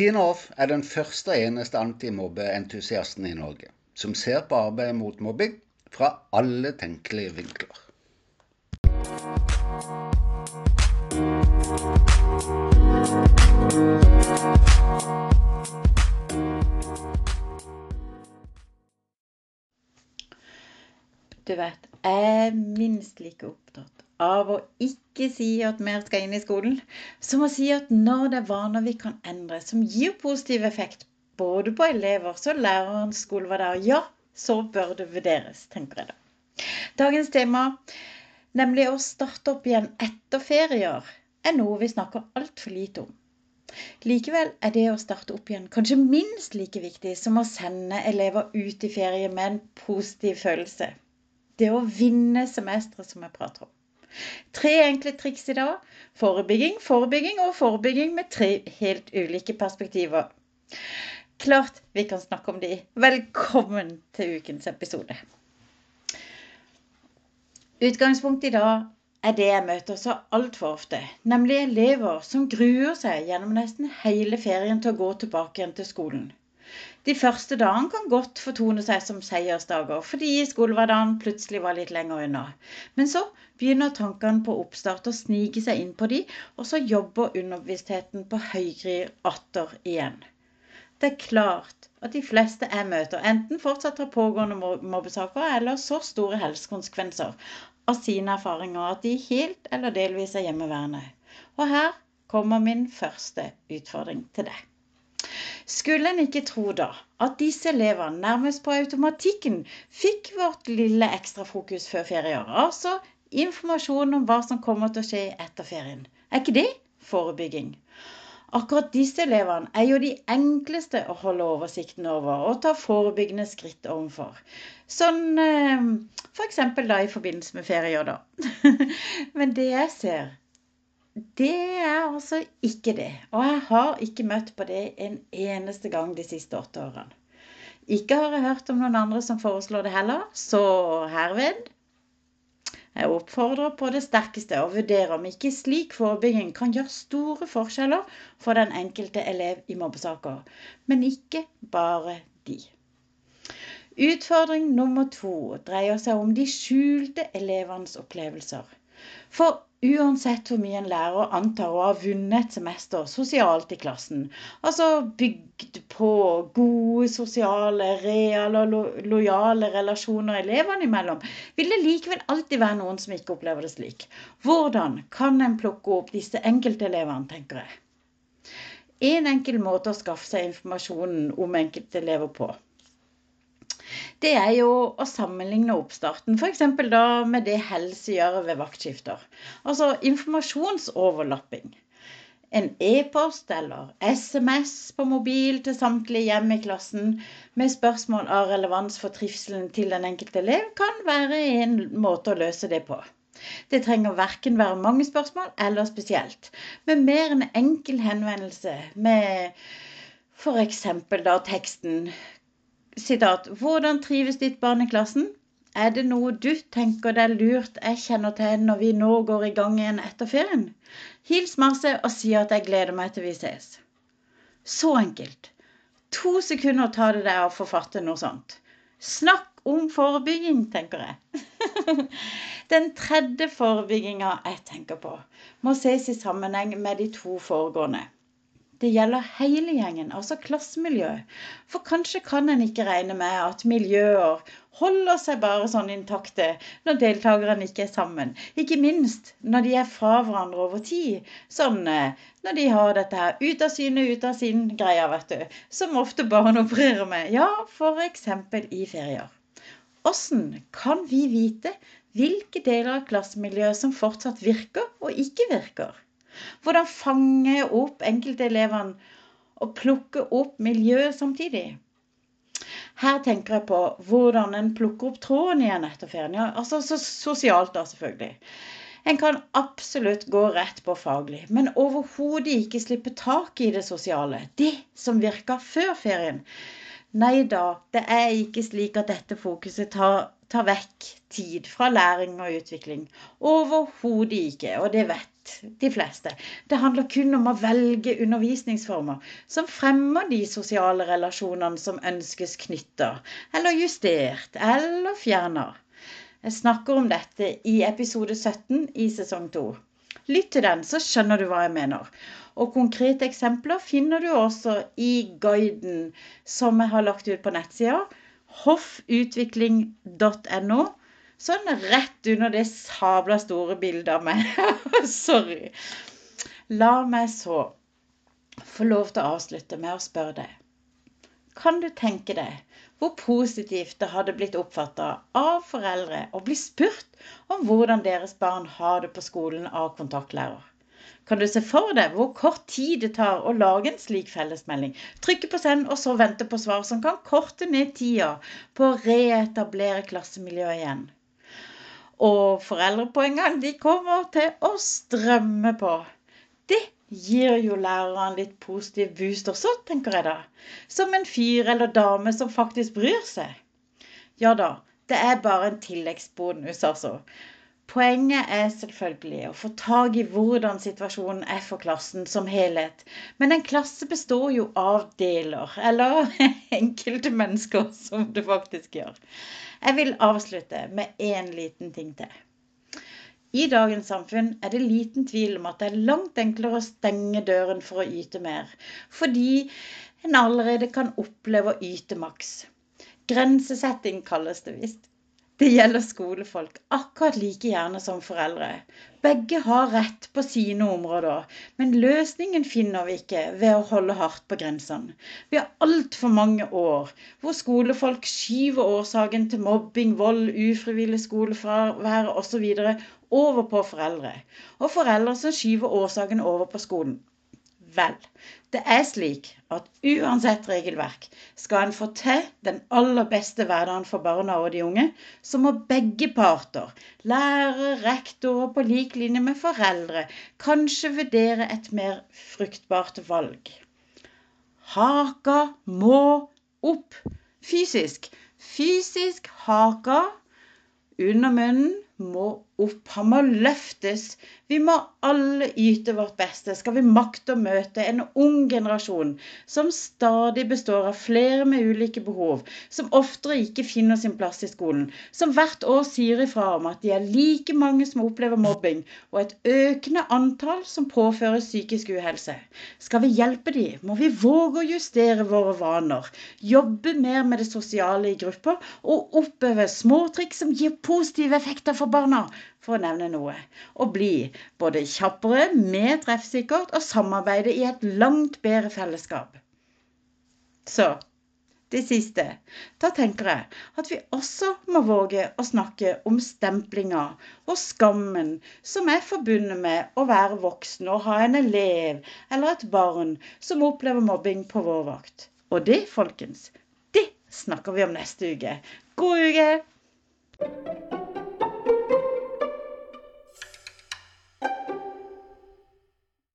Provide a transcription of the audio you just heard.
Tina Off er den første og eneste antimobbeentusiasten i Norge som ser på arbeidet mot mobbing fra alle tenkelige vinkler. Du vet, jeg er minst like opptatt av å ikke si at mer skal inn i skolen, som å si at når det er vaner vi kan endre, som gir positiv effekt både på elever og lærerens skolehverdag, ja, så bør det vurderes, tenker jeg da. Dagens tema, nemlig å starte opp igjen etter ferier, er noe vi snakker altfor lite om. Likevel er det å starte opp igjen kanskje minst like viktig som å sende elever ut i ferie med en positiv følelse. Det å vinne semesteret som jeg prater om. Tre enkle triks i dag. Forebygging, forebygging og forebygging med tre helt ulike perspektiver. Klart vi kan snakke om de. Velkommen til ukens episode. Utgangspunktet i dag er det jeg møter så altfor ofte, nemlig elever som gruer seg gjennom nesten hele ferien til å gå tilbake igjen til skolen. De første dagene kan godt fortone seg som seiersdager, fordi skolehverdagen plutselig var litt lenger unna. Men så begynner tankene på oppstart å snike seg inn på de, og så jobber underbevisstheten på høygir atter igjen. Det er klart at de fleste jeg møter, enten fortsatt har pågående mobbesaker eller så store helsekonsekvenser av sine erfaringer at de helt eller delvis er hjemmeværende. Og her kommer min første utfordring til deg. Skulle en ikke tro da at disse elevene nærmest på automatikken fikk vårt lille ekstrafokus før ferie, Altså informasjon om hva som kommer til å skje etter ferien. Er ikke det forebygging? Akkurat disse elevene er jo de enkleste å holde oversikten over og ta forebyggende skritt overfor. Sånn eh, f.eks. da i forbindelse med ferier, da. Men det jeg ser, det er altså ikke det. Og jeg har ikke møtt på det en eneste gang de siste åtte årene. Ikke har jeg hørt om noen andre som foreslår det heller, så herved jeg oppfordrer på det sterkeste å vurdere om ikke slik forebygging kan gjøre store forskjeller for den enkelte elev i mobbesaker, men ikke bare de. Utfordring nummer to dreier seg om de skjulte elevenes opplevelser. For uansett hvor mye en lærer antar å ha vunnet et semester sosialt i klassen, altså bygd på gode sosiale, reale og lojale relasjoner elevene imellom, vil det likevel alltid være noen som ikke opplever det slik. Hvordan kan en plukke opp disse enkeltelevene, tenker jeg. En enkel måte å skaffe seg informasjonen om enkeltelever på det er jo å sammenligne oppstarten f.eks. da med det helse gjør ved vaktskifter. Altså informasjonsoverlapping. En e-post eller SMS på mobil til samtlige hjem i klassen med spørsmål av relevans for trivselen til den enkelte elev kan være en måte å løse det på. Det trenger verken være mange spørsmål eller spesielt, men mer en enkel henvendelse med f.eks. da teksten sitat, Hvordan trives ditt barn i klassen? Er det noe du tenker det er lurt jeg kjenner til når vi nå går i gang igjen etter ferien? Hils masse og si at jeg gleder meg til vi ses. Så enkelt. To sekunder tar det deg å forfatte noe sånt. Snakk om forebygging, tenker jeg. Den tredje forebygginga jeg tenker på, må ses i sammenheng med de to foregående. Det gjelder hele gjengen, altså klassemiljø. For kanskje kan en ikke regne med at miljøer holder seg bare sånn intakte når deltakerne ikke er sammen. Ikke minst når de er fra hverandre over tid. Sånn eh, når de har dette her ut av syne, ut av sin-greia, vet du. Som ofte barn opererer med. Ja, f.eks. i ferier. Åssen kan vi vite hvilke deler av klassemiljøet som fortsatt virker og ikke virker? Hvordan fange opp enkeltelevene og plukke opp miljøet samtidig. Her tenker jeg på hvordan en plukker opp tråden igjen etter ferien. Ja, altså så sosialt, da, selvfølgelig. En kan absolutt gå rett på faglig, men overhodet ikke slippe tak i det sosiale. Det som virka før ferien. Nei da, det er ikke slik at dette fokuset tar, tar vekk tid fra læring og utvikling. Overhodet ikke, og det vet de fleste. Det handler kun om å velge undervisningsformer som fremmer de sosiale relasjonene som ønskes knytta, eller justert, eller fjerner. Jeg snakker om dette i episode 17 i sesong 2. Lytt til den, så skjønner du hva jeg mener. Og konkrete eksempler finner du også i guiden som jeg har lagt ut på nettsida hoffutvikling.no Sånn rett under det sabla store bildet av meg. Sorry. La meg så få lov til å avslutte med å spørre deg. Kan du tenke deg hvor positivt det hadde blitt oppfatta av foreldre å bli spurt om hvordan deres barn har det på skolen av kontaktlærer? Kan du se for deg hvor kort tid det tar å lage en slik fellesmelding? Trykke på send, og så vente på svar som kan korte ned tida på å reetablere klassemiljøet igjen. Og foreldre på en gang, de kommer til å strømme på. Det gir jo læreren litt positiv boost også, tenker jeg da. Som en fyr eller dame som faktisk bryr seg. Ja da, det er bare en tilleggsbonus, altså. Poenget er selvfølgelig å få tak i hvordan situasjonen er for klassen som helhet. Men en klasse består jo av deler, eller enkelte mennesker, som det faktisk gjør. Jeg vil avslutte med én liten ting til. I dagens samfunn er det liten tvil om at det er langt enklere å stenge døren for å yte mer, fordi en allerede kan oppleve å yte maks. Grensesetting kalles det visst. Det gjelder skolefolk akkurat like gjerne som foreldre. Begge har rett på sine områder, men løsningen finner vi ikke ved å holde hardt på grensene. Vi har altfor mange år hvor skolefolk skyver årsaken til mobbing, vold, ufrivillig skolefravær osv. over på foreldre, og foreldre som skyver årsaken over på skolen. Vel, det er slik at uansett regelverk, skal en få til den aller beste hverdagen for barna og de unge, så må begge parter, lærere, rektorer på lik linje med foreldre, kanskje vurdere et mer fruktbart valg. Haka må opp fysisk. Fysisk haka under munnen må opp. Han må løftes. Vi må alle yte vårt beste. Skal vi makte å møte en ung generasjon som stadig består av flere med ulike behov, som oftere ikke finner sin plass i skolen, som hvert år sier ifra om at de er like mange som opplever mobbing, og et økende antall som påføres psykisk uhelse. Skal vi hjelpe dem, må vi våge å justere våre vaner, jobbe mer med det sosiale i grupper og oppøve små triks som gir positive effekter for barna for å nevne noe. Og bli både kjappere, mer treffsikkert og samarbeide i et langt bedre fellesskap. Så det siste. Da tenker jeg at vi også må våge å snakke om stemplinga og skammen som er forbundet med å være voksen og ha en elev eller et barn som opplever mobbing på vår vakt. Og det, folkens, det snakker vi om neste uke. God uke!